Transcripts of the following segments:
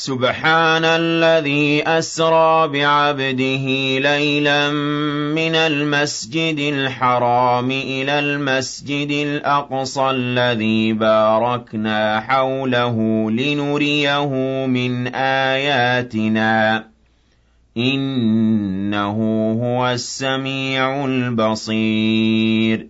سُبْحَانَ الَّذِي أَسْرَىٰ بِعَبْدِهِ لَيْلًا مِّنَ الْمَسْجِدِ الْحَرَامِ إِلَى الْمَسْجِدِ الْأَقْصَى الَّذِي بَارَكْنَا حَوْلَهُ لِنُرِيَهُ مِنْ آيَاتِنَا ۚ. إِنَّهُ هُوَ السَّمِيعُ الْبَصِيرُ.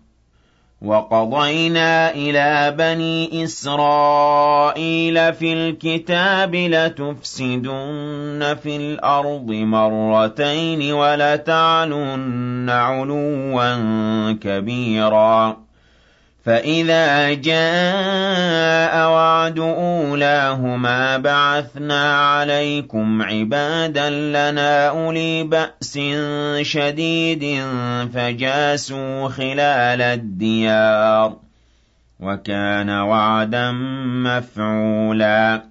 وَقَضَيْنَا إِلَىٰ بَنِي إِسْرَائِيلَ فِي الْكِتَابِ لَتُفْسِدُنَّ فِي الْأَرْضِ مَرَّتَيْنِ وَلَتَعْلُنَّ عُلُوًّا كَبِيرًا. فَإِذَا جَاءَ وَعْدُ أُولَاهُمَا بَعَثْنَا عَلَيْكُمْ عِبَادًا لَّنَا أُولِي بَأْسٍ شَدِيدٍ فَجَاسُوا خِلَالَ الدِّيَارِ ۚ وَكَانَ وَعْدًا مَّفْعُولًا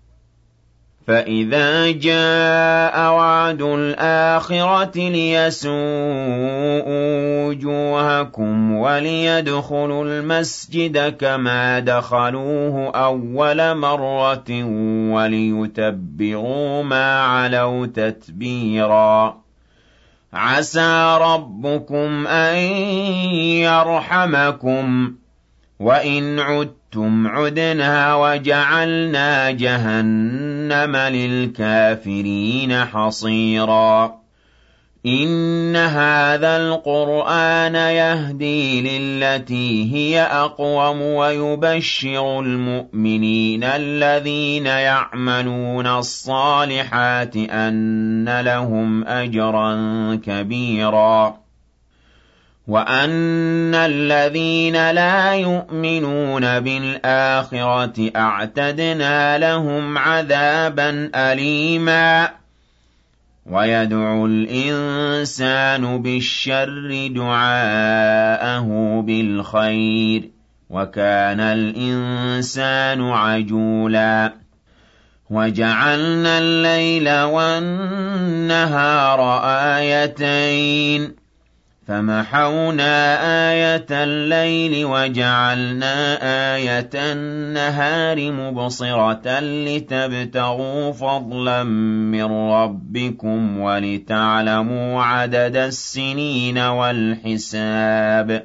فَإِذَا جَاءَ وَعْدُ الْآخِرَةِ لِيَسُوءُوا وُجُوهَكُمْ وَلِيَدْخُلُوا الْمَسْجِدَ كَمَا دَخَلُوهُ أَوَّلَ مَرَّةٍ وَلِيُتَبِّرُوا مَا عَلَوْا تَتْبِيرًا عَسَىٰ رَبُّكُمْ أَن يَرْحَمَكُمْ ۚ وَإِنْ عُدتُّمْ عُدْنَا وَجَعَلْنَا جَهَنَّمَ لِلْكَافِرِينَ حَصِيرًا إِنَّ هَٰذَا الْقُرْآنَ يَهْدِي لِلَّتِي هِيَ أَقْوَمُ وَيُبَشِّرُ الْمُؤْمِنِينَ الَّذِينَ يَعْمَلُونَ الصَّالِحَاتِ أَنَّ لَهُمْ أَجْرًا كَبِيرًا وَأَنَّ الَّذِينَ لَا يُؤْمِنُونَ بِالْآخِرَةِ أَعْتَدْنَا لَهُمْ عَذَابًا أَلِيمًا وَيَدْعُ الْإِنسَانُ بِالشَّرِّ دُعَاءَهُ بِالْخَيْرِ وَكَانَ الْإِنسَانُ عَجُولًا وَجَعَلْنَا اللَّيْلَ وَالنَّهَارَ آيَتَيْنِ فَمَحَوْنَا آيَةَ اللَّيْلِ وَجَعَلْنَا آيَةَ النَّهَارِ مُبْصِرَةً لِّتَبْتَغُوا فَضْلًا مِّن رَّبِّكُمْ وَلِتَعْلَمُوا عَدَدَ السِّنِينَ وَالْحِسَابَ ۚ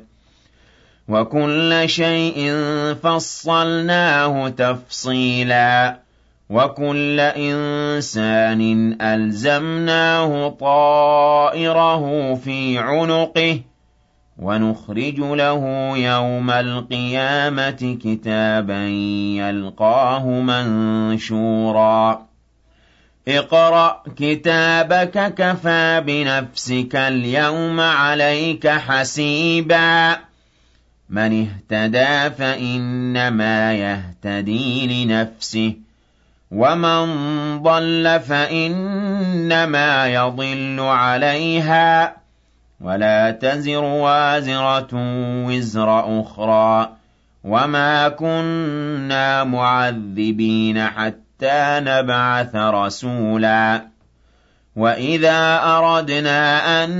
وَكُلَّ شَيْءٍ فَصَّلْنَاهُ تَفْصِيلًا وَكُلَّ إِنسَانٍ أَلْزَمْنَاهُ طَائِرَهُ فِي عُنُقِهِ ۖ وَنُخْرِجُ لَهُ يَوْمَ الْقِيَامَةِ كِتَابًا يَلْقَاهُ مَنشُورًا. اقْرَأْ كِتَابَكَ كَفَىٰ بِنَفْسِكَ الْيَوْمَ عَلَيْكَ حَسِيبًا. مَّنِ اهْتَدَىٰ فَإِنَّمَا يَهْتَدِي لِنَفْسِهِ. وَمَن ضَلَّ فَإِنَّمَا يَضِلُّ عَلَيْهَا ۚ وَلَا تَزِرُ وَازِرَةٌ وِزْرَ أُخْرَىٰ ۚ وَمَا كُنَّا مُعَذِّبِينَ حَتَّىٰ نَبْعَثَ رَسُولًا وَإِذَا أَرَدْنَا أَن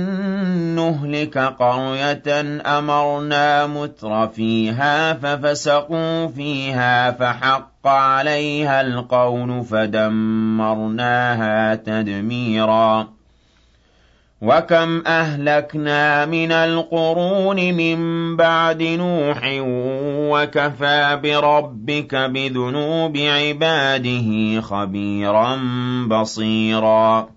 نُّهْلِكَ قَرْيَةً أَمَرْنَا مُتْرَفِيهَا فَفَسَقُوا فِيهَا فَحَقَّ عَلَيْهَا الْقَوْلُ فَدَمَّرْنَاهَا تَدْمِيرًا وَكَمْ أَهْلَكْنَا مِنَ الْقُرُونِ مِن بَعْدِ نُوحٍ ۗ وَكَفَىٰ بِرَبِّكَ بِذُنُوبِ عِبَادِهِ خَبِيرًا بَصِيرًا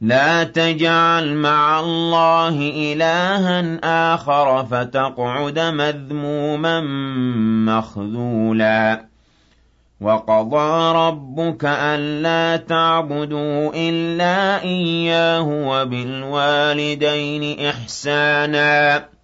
لَا تَجْعَلْ مَعَ اللَّهِ إِلَٰهًا آخَرَ فَتَقْعُدَ مَذْمُومًا مَّخْذُولًا. وَقَضَىٰ رَبُّكَ أَلَّا تَعْبُدُوا إِلَّا إِيَّاهُ وَبِالْوَالِدَيْنِ إِحْسَانًا.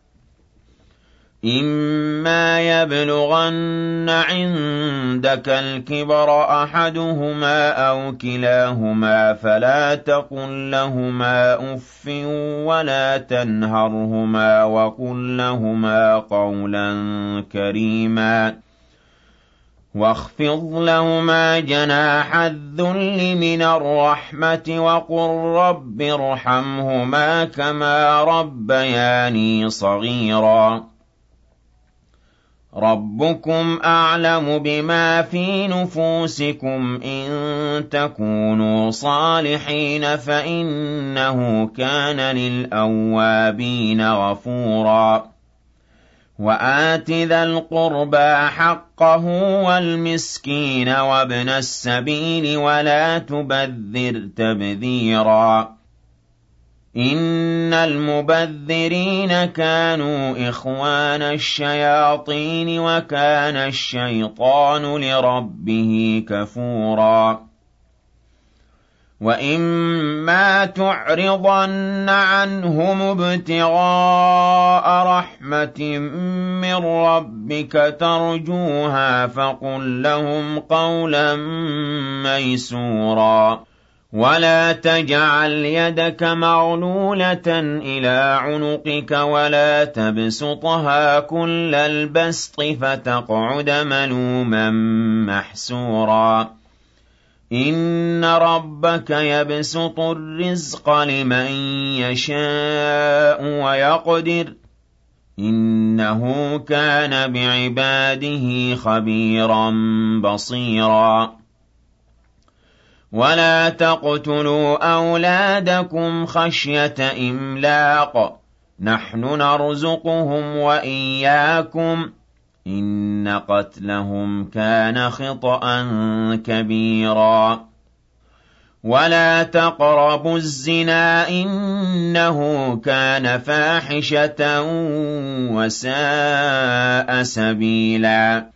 إِمَّا يَبْلُغَنَّ عِندَكَ الْكِبَرَ أَحَدُهُمَا أَوْ كِلَاهُمَا فَلَا تَقُل لَّهُمَا أُفٍّ وَلَا تَنْهَرْهُمَا وَقُل لَّهُمَا قَوْلًا كَرِيمًا وَاخْفِضْ لَهُمَا جَنَاحَ الذُّلِّ مِنَ الرَّحْمَةِ وَقُل رَّبِّ ارْحَمْهُمَا كَمَا رَبَّيَانِي صَغِيرًا رَبُّكُمْ أَعْلَمُ بِمَا فِي نُفُوسِكُمْ ۚ إِن تَكُونُوا صَالِحِينَ فَإِنَّهُ كَانَ لِلْأَوَّابِينَ غَفُورًا. وَآتِ ذَا الْقُرْبَىٰ حَقَّهُ وَالْمِسْكِينَ وَابْنَ السَّبِيلِ وَلَا تُبَذِّرْ تَبْذِيرًا. إِنَّ الْمُبَذِّرِينَ كَانُوا إِخْوَانَ الشَّيَاطِينِ وَكَانَ الشَّيْطَانُ لِرَبِّهِ كَفُورًا وَإِمَّا تُعْرِضَنَّ عَنْهُمُ ابْتِغَاءَ رَحْمَةٍ مِّن رَّبِّكَ تَرْجُوهَا فَقُل لَّهُمْ قَوْلًا مَّيْسُورًا وَلَا تَجْعَلْ يَدَكَ مَغْلُولَةً إِلَىٰ عُنُقِكَ وَلَا تَبْسُطْهَا كُلَّ الْبَسْطِ فَتَقْعُدَ مَلُومًا مَّحْسُورًا إِنَّ رَبَّكَ يَبْسُطُ الرِّزْقَ لِمَن يَشَاءُ وَيَقْدِرُ ۚ إِنَّهُ كَانَ بِعِبَادِهِ خَبِيرًا بَصِيرًا وَلَا تَقْتُلُوا أَوْلَادَكُمْ خَشْيَةَ إِمْلَاقٍ ۖ نَّحْنُ نَرْزُقُهُمْ وَإِيَّاكُمْ ۚ إِنَّ قَتْلَهُمْ كَانَ خِطْئًا كَبِيرًا وَلَا تَقْرَبُوا الزِّنَا ۖ إِنَّهُ كَانَ فَاحِشَةً وَسَاءَ سَبِيلًا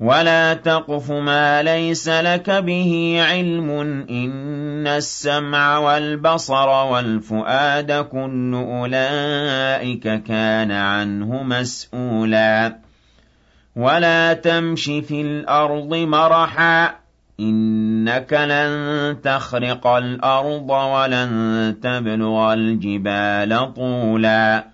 وَلَا تَقْفُ مَا لَيْسَ لَكَ بِهِ عِلْمٌ ۚ إِنَّ السَّمْعَ وَالْبَصَرَ وَالْفُؤَادَ كُلُّ أُولَٰئِكَ كَانَ عَنْهُ مَسْئُولًا. وَلَا تَمْشِ فِي الْأَرْضِ مَرَحًا إِنَّكَ لَن تَخْرِقَ الْأَرْضَ وَلَن تَبْلُغَ الْجِبَالَ طُولًا.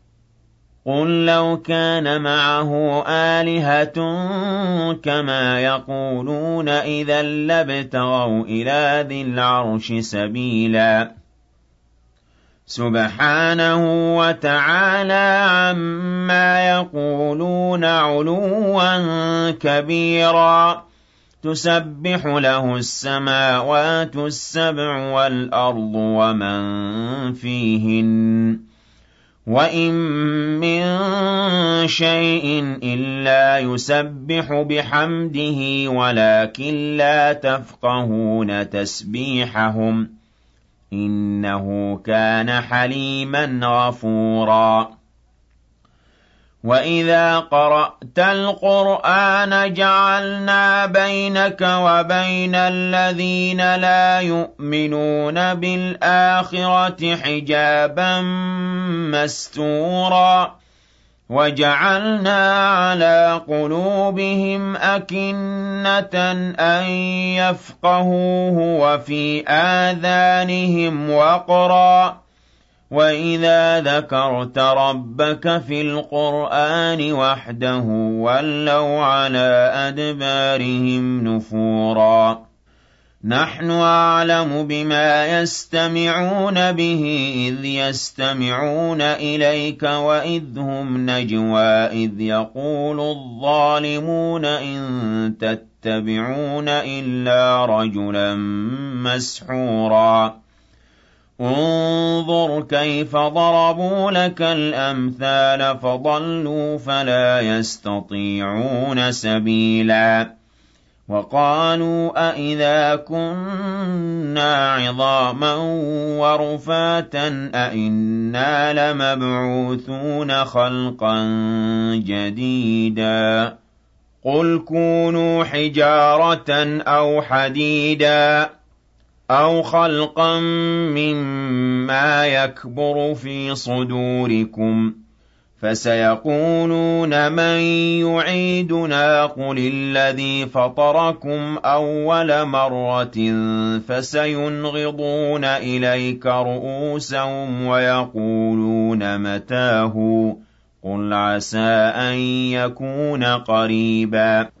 قُل لَّوْ كَانَ مَعَهُ آلِهَةٌ كَمَا يَقُولُونَ إِذًا لَّابْتَغَوْا إِلَىٰ ذِي الْعَرْشِ سَبِيلًا سُبْحَانَهُ وَتَعَالَىٰ عَمَّا يَقُولُونَ عُلُوًّا كَبِيرًا تُسَبِّحُ لَهُ السَّمَاوَاتُ السَّبْعُ وَالْأَرْضُ وَمَن فِيهِنَّ وَإِن مِّن شَيْءٍ إِلَّا يُسَبِّحُ بِحَمْدِهِ وَلَٰكِن لَّا تَفْقَهُونَ تَسْبِيحَهُمْ ۗ إِنَّهُ كَانَ حَلِيمًا غَفُورًا وَإِذَا قَرَأْتَ الْقُرْآنَ جَعَلْنَا بَيْنَكَ وَبَيْنَ الَّذِينَ لَا يُؤْمِنُونَ بِالْآخِرَةِ حِجَابًا مَّسْتُورًا وَجَعَلْنَا عَلَىٰ قُلُوبِهِمْ أَكِنَّةً أَن يَفْقَهُوهُ وَفِي آذَانِهِمْ وَقْرًا وَإِذَا ذَكَرْتَ رَبَّكَ فِي الْقُرْآنِ وَحْدَهُ وَلَّوْا عَلَىٰ أَدْبَارِهِمْ نُفُورًا نَّحْنُ أَعْلَمُ بِمَا يَسْتَمِعُونَ بِهِ إِذْ يَسْتَمِعُونَ إِلَيْكَ وَإِذْ هُمْ نَجْوَىٰ إِذْ يَقُولُ الظَّالِمُونَ إِن تَتَّبِعُونَ إِلَّا رَجُلًا مَّسْحُورًا انظُرْ كَيْفَ ضَرَبُوا لَكَ الْأَمْثَالَ فَضَلُّوا فَلَا يَسْتَطِيعُونَ سَبِيلًا. وَقَالُوا أَإِذَا كُنَّا عِظَامًا وَرُفَاتًا أَإِنَّا لَمَبْعُوثُونَ خَلْقًا جَدِيدًا. قُلْ كُونُوا حِجَارَةً أَوْ حَدِيدًا. أَوْ خَلْقًا مِّمَّا يَكْبُرُ فِي صُدُورِكُمْ ۖ فَسَيَقُولُونَ مَن يُعِيدُنَا قُلِ الَّذِي فَطَرَكُمْ أَوَّلَ مَرَّةٍ فَسَيُنْغِضُونَ إِلَيْكَ رُءُوسَهُمْ وَيَقُولُونَ مَتَىٰ هُوَ ۖ قُلْ عَسَىٰ أَن يَكُونَ قَرِيبًا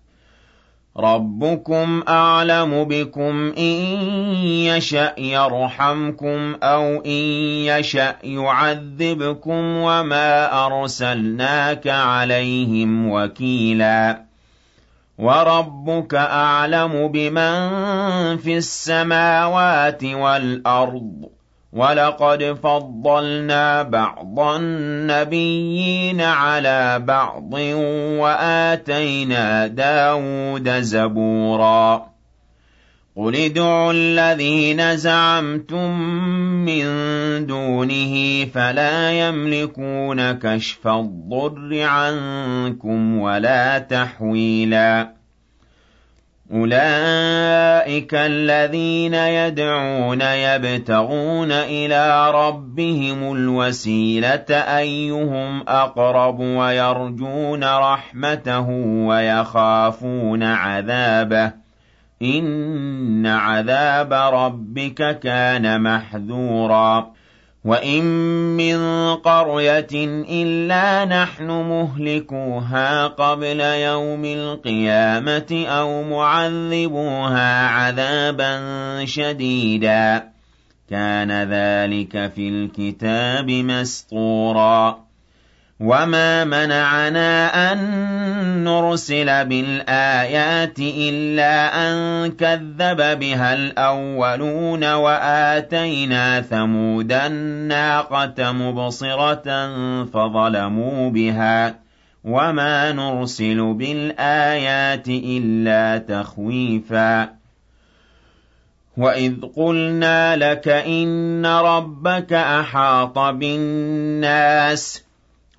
رَّبُّكُمْ أَعْلَمُ بِكُمْ ۖ إِن يَشَأْ يَرْحَمْكُمْ أَوْ إِن يَشَأْ يُعَذِّبْكُمْ ۖ وَمَا أَرْسَلْنَاكَ عَلَيْهِمْ وَكِيلًا وَرَبُّكَ أَعْلَمُ بِمَن فِي السَّمَاوَاتِ وَالْأَرْضِ وَلَقَدْ فَضَّلْنَا بَعْضَ النَّبِيِّينَ عَلَىٰ بَعْضٍ وَآتَيْنَا دَاوُودَ زَبُورًا. قُلِ ادْعُوا الَّذِينَ زَعَمْتُم مِّن دُونِهِ فَلَا يَمْلِكُونَ كَشْفَ الضُّرِّ عَنكُمْ وَلَا تَحْوِيلًا. أُولَٰئِكَ الَّذِينَ يَدْعُونَ يَبْتَغُونَ إِلَىٰ رَبِّهِمُ الْوَسِيلَةَ أَيُّهُمْ أَقْرَبُ وَيَرْجُونَ رَحْمَتَهُ وَيَخَافُونَ عَذَابَهُ ۚ إِنَّ عَذَابَ رَبِّكَ كَانَ مَحْذُورًا وَإِن مِّن قَرْيَةٍ إِلَّا نَحْنُ مُهْلِكُوهَا قَبْلَ يَوْمِ الْقِيَامَةِ أَوْ مُعَذِّبُوهَا عَذَابًا شَدِيدًا ۚ كَانَ ذَٰلِكَ فِي الْكِتَابِ مَسْطُورًا وَمَا مَنَعَنَا أَن نُّرْسِلَ بِالْآيَاتِ إِلَّا أَن كَذَّبَ بِهَا الْأَوَّلُونَ وَآتَيْنَا ثَمُودَ النَّاقَةَ مُبْصِرَةً فَظَلَمُوا بِهَا ۚ وَمَا نُرْسِلُ بِالْآيَاتِ إِلَّا تَخْوِيفًا وَإِذْ قُلْنَا لَكَ إِنَّ رَبَّكَ أَحَاطَ بِالنَّاسِ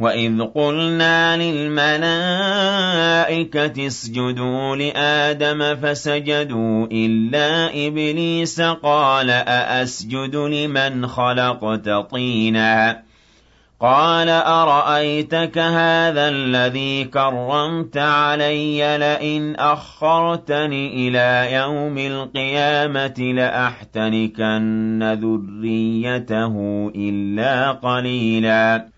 وَإِذْ قُلْنَا لِلْمَلَائِكَةِ اسْجُدُوا لِآدَمَ فَسَجَدُوا إِلَّا إِبْلِيسَ قَالَ أَأَسْجُدُ لِمَنْ خَلَقْتَ طِينًا قَالَ أَرَأَيْتَكَ هَٰذَا الَّذِي كَرَّمْتَ عَلَيَّ لَئِنْ أَخَّرْتَنِ إِلَىٰ يَوْمِ الْقِيَامَةِ لَأَحْتَنِكَنَّ ذُرِّيَّتَهُ إِلَّا قَلِيلًا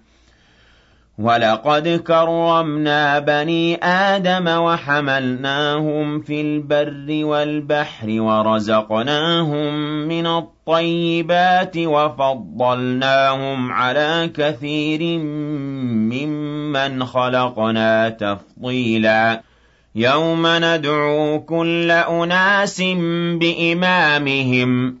وَلَقَدْ كَرَّمْنَا بَنِي آدَمَ وَحَمَلْنَاهُمْ فِي الْبَرِّ وَالْبَحْرِ وَرَزَقْنَاهُم مِّنَ الطَّيِّبَاتِ وَفَضَّلْنَاهُمْ عَلَىٰ كَثِيرٍ مِّمَّنْ خَلَقْنَا تَفْضِيلًا يَوْمَ نَدْعُو كُلَّ أُنَاسٍ بِإِمَامِهِمْ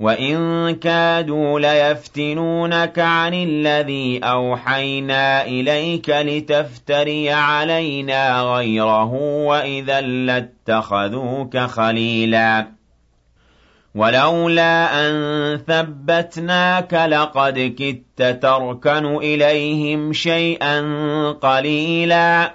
وَإِن كَادُوا لَيَفْتِنُونَكَ عَنِ الَّذِي أَوْحَيْنَا إِلَيْكَ لِتَفْتَرِيَ عَلَيْنَا غَيْرَهُ وَإِذًا لَّاتَّخَذُوكَ خَلِيلًا وَلَوْلَا أَن ثَبَّتْنَاكَ لَقَدْ كِدتَّ تَرْكَنُ إِلَيْهِمْ شَيْئًا قَلِيلًا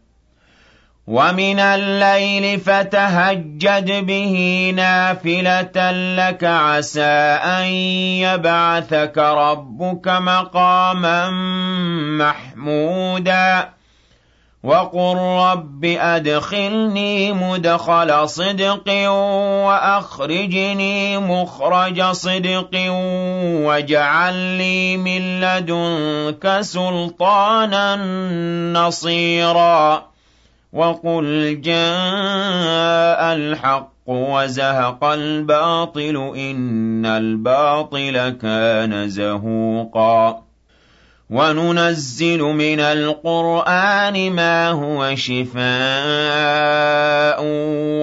وَمِنَ اللَّيْلِ فَتَهَجَّدْ بِهِ نَافِلَةً لَّكَ عَسَىٰ أَن يَبْعَثَكَ رَبُّكَ مَقَامًا مَّحْمُودًا وَقُل رَّبِّ أَدْخِلْنِي مُدْخَلَ صِدْقٍ وَأَخْرِجْنِي مُخْرَجَ صِدْقٍ وَاجْعَل لِّي مِن لَّدُنكَ سُلْطَانًا نَّصِيرًا وَقُلْ جَاءَ الْحَقُّ وَزَهَقَ الْبَاطِلُ إِنَّ الْبَاطِلَ كَانَ زَهُوقًا وَنُنَزِّلُ مِنَ الْقُرْآنِ مَا هُوَ شِفَاءٌ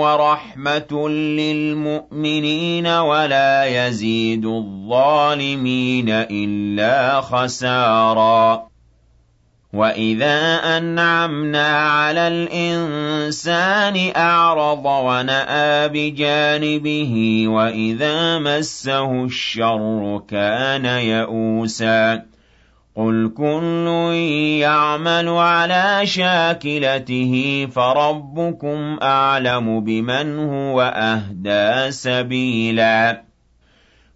وَرَحْمَةٌ لِّلْمُؤْمِنِينَ وَلَا يَزِيدُ الظَّالِمِينَ إِلَّا خَسَارًا وَإِذَا أَنْعَمْنَا عَلَى الْإِنسَانِ أَعْرَضَ وَنَأَىٰ بِجَانِبِهِ وَإِذَا مَسَّهُ الشَّرُّ كَانَ يَئُوسًا قُلْ كُلٌّ يَعْمَلُ عَلَىٰ شَاكِلَتِهِ فَرَبُّكُمْ أَعْلَمُ بِمَنْ هُوَ أَهْدَىٰ سَبِيلًا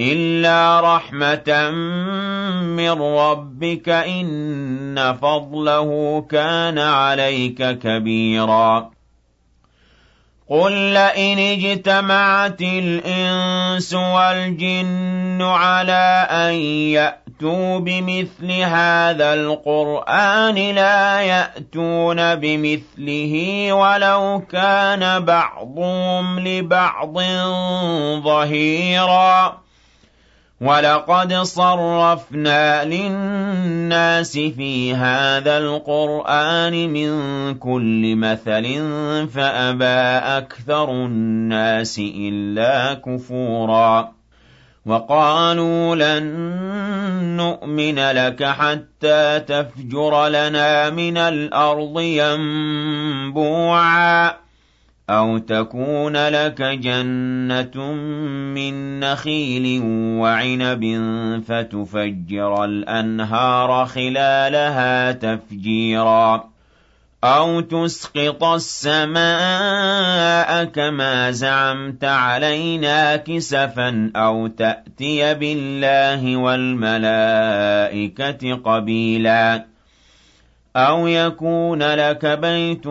إِلَّا رَحْمَةً مِّن رَّبِّكَ ۚ إِنَّ فَضْلَهُ كَانَ عَلَيْكَ كَبِيرًا قُل لَّئِنِ اجْتَمَعَتِ الْإِنسُ وَالْجِنُّ عَلَىٰ أَن يَأْتُوا بِمِثْلِ هَٰذَا الْقُرْآنِ لَا يَأْتُونَ بِمِثْلِهِ وَلَوْ كَانَ بَعْضُهُمْ لِبَعْضٍ ظَهِيرًا وَلَقَدْ صَرَّفْنَا لِلنَّاسِ فِي هَٰذَا الْقُرْآنِ مِن كُلِّ مَثَلٍ فَأَبَىٰ أَكْثَرُ النَّاسِ إِلَّا كُفُورًا وَقَالُوا لَن نُّؤْمِنَ لَكَ حَتَّىٰ تَفْجُرَ لَنَا مِنَ الْأَرْضِ يَنبُوعًا أَوْ تَكُونَ لَكَ جَنَّةٌ مِّن نَّخِيلٍ وَعِنَبٍ فَتُفَجِّرَ الْأَنْهَارَ خِلَالَهَا تَفْجِيرًا أَوْ تُسْقِطَ السَّمَاءَ كَمَا زَعَمْتَ عَلَيْنَا كِسَفًا أَوْ تَأْتِيَ بِاللَّهِ وَالْمَلَائِكَةِ قَبِيلًا أَوْ يَكُونَ لَكَ بَيْتٌ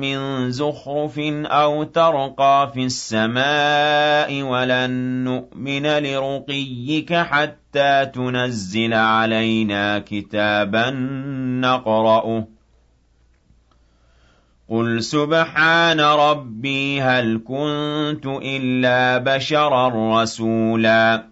مِّن زُخْرُفٍ أَوْ تَرْقَىٰ فِي السَّمَاءِ وَلَن نُّؤْمِنَ لِرُقِيِّكَ حَتَّىٰ تُنَزِّلَ عَلَيْنَا كِتَابًا نَّقْرَؤُهُ ۗ قُلْ سُبْحَانَ رَبِّي هَلْ كُنتُ إِلَّا بَشَرًا رَّسُولًا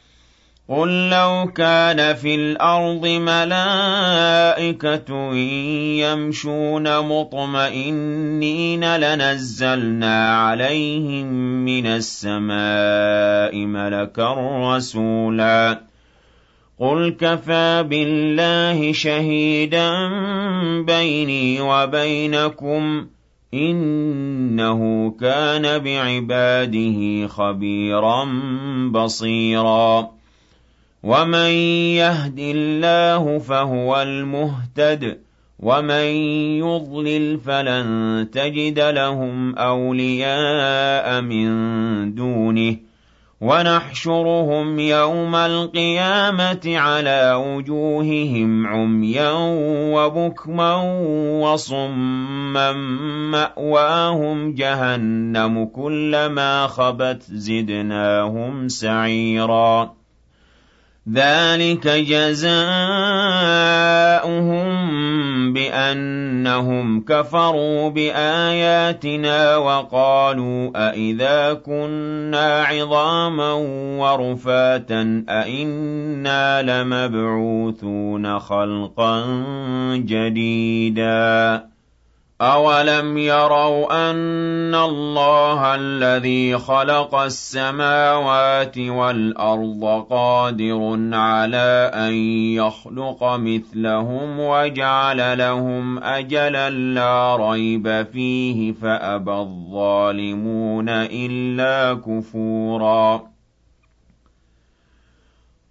قُل لَّوْ كَانَ فِي الْأَرْضِ مَلَائِكَةٌ يَمْشُونَ مُطْمَئِنِّينَ لَنَزَّلْنَا عَلَيْهِم مِّنَ السَّمَاءِ مَلَكًا رَّسُولًا قُلْ كَفَىٰ بِاللَّهِ شَهِيدًا بَيْنِي وَبَيْنَكُمْ ۚ إِنَّهُ كَانَ بِعِبَادِهِ خَبِيرًا بَصِيرًا وَمَن يَهْدِ اللَّهُ فَهُوَ الْمُهْتَدِ ۖ وَمَن يُضْلِلْ فَلَن تَجِدَ لَهُمْ أَوْلِيَاءَ مِن دُونِهِ ۖ وَنَحْشُرُهُمْ يَوْمَ الْقِيَامَةِ عَلَىٰ وُجُوهِهِمْ عُمْيًا وَبُكْمًا وَصُمًّا مَّأْوَاهُمْ جَهَنَّمُ ۖ كُلَّمَا خَبَتْ زِدْنَاهُمْ سَعِيرًا ذَٰلِكَ جَزَاؤُهُم بِأَنَّهُمْ كَفَرُوا بِآيَاتِنَا وَقَالُوا أَإِذَا كُنَّا عِظَامًا وَرُفَاتًا أَإِنَّا لَمَبْعُوثُونَ خَلْقًا جَدِيدًا أَوَلَمْ يَرَوْا أَنَّ اللَّهَ الَّذِي خَلَقَ السَّمَاوَاتِ وَالْأَرْضَ قَادِرٌ عَلَىٰ أَن يَخْلُقَ مِثْلَهُمْ وَجَعَلَ لَهُمْ أَجَلًا لَّا رَيْبَ فِيهِ فَأَبَى الظَّالِمُونَ إِلَّا كُفُورًا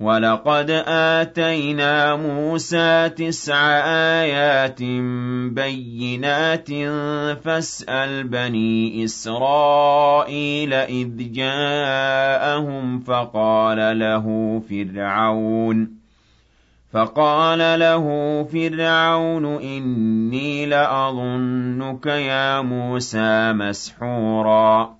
وَلَقَدْ آتَيْنَا مُوسَىٰ تِسْعَ آيَاتٍ بَيِّنَاتٍ فَاسْأَلْ بَنِي إِسْرَائِيلَ إِذْ جَاءَهُمْ فَقَالَ لَهُ فِرْعَوْنُ فَقَالَ لَهُ فِرْعَوْنُ إِنِّي لَأَظُنُّكَ يَا مُوسَىٰ مَسْحُورًا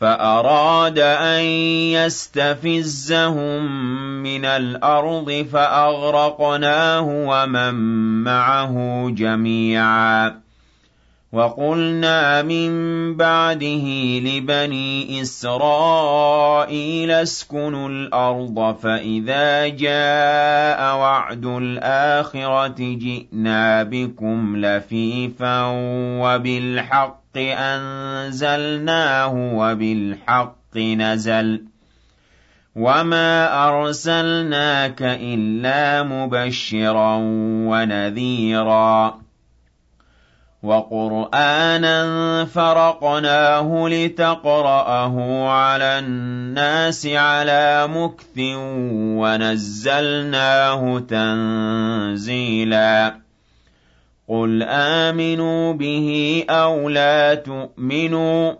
فَأَرَادَ أَن يَسْتَفِزَّهُم مِّنَ الْأَرْضِ فَأَغْرَقْنَاهُ وَمَن مَّعَهُ جَمِيعًا. وَقُلْنَا مِن بَعْدِهِ لِبَنِي إِسْرَائِيلَ اسْكُنُوا الْأَرْضَ فَإِذَا جَاءَ وَعْدُ الْآخِرَةِ جِئْنَا بِكُمْ لَفِيفًا وَبِالْحَقِّ أَنزَلْنَاهُ وَبِالْحَقِّ نَزَلَ وَمَا أَرْسَلْنَاكَ إِلَّا مُبَشِّرًا وَنَذِيرًا وَقُرْآنًا فَرَقْنَاهُ لِتَقْرَأَهُ عَلَى النَّاسِ عَلَىٰ مُكْثٍ وَنَزَّلْنَاهُ تَنزِيلًا. قُلْ آمِنُوا بِهِ أَوْ لَا تُؤْمِنُوا ۚ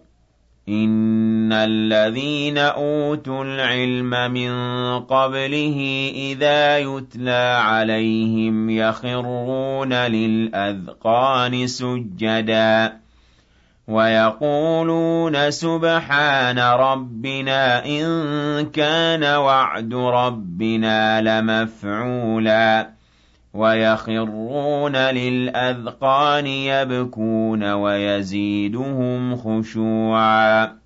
الَّذِينَ أُوتُوا الْعِلْمَ مِن قَبْلِهِ إِذَا يُتْلَىٰ عَلَيْهِمْ يَخِرُّونَ لِلْأَذْقَانِ سُجَّدًا وَيَقُولُونَ سُبْحَانَ رَبِّنَا إِن كَانَ وَعْدُ رَبِّنَا لَمَفْعُولًا وَيَخِرُّونَ لِلْأَذْقَانِ يَبْكُونَ وَيَزِيدُهُمْ خُشُوعًا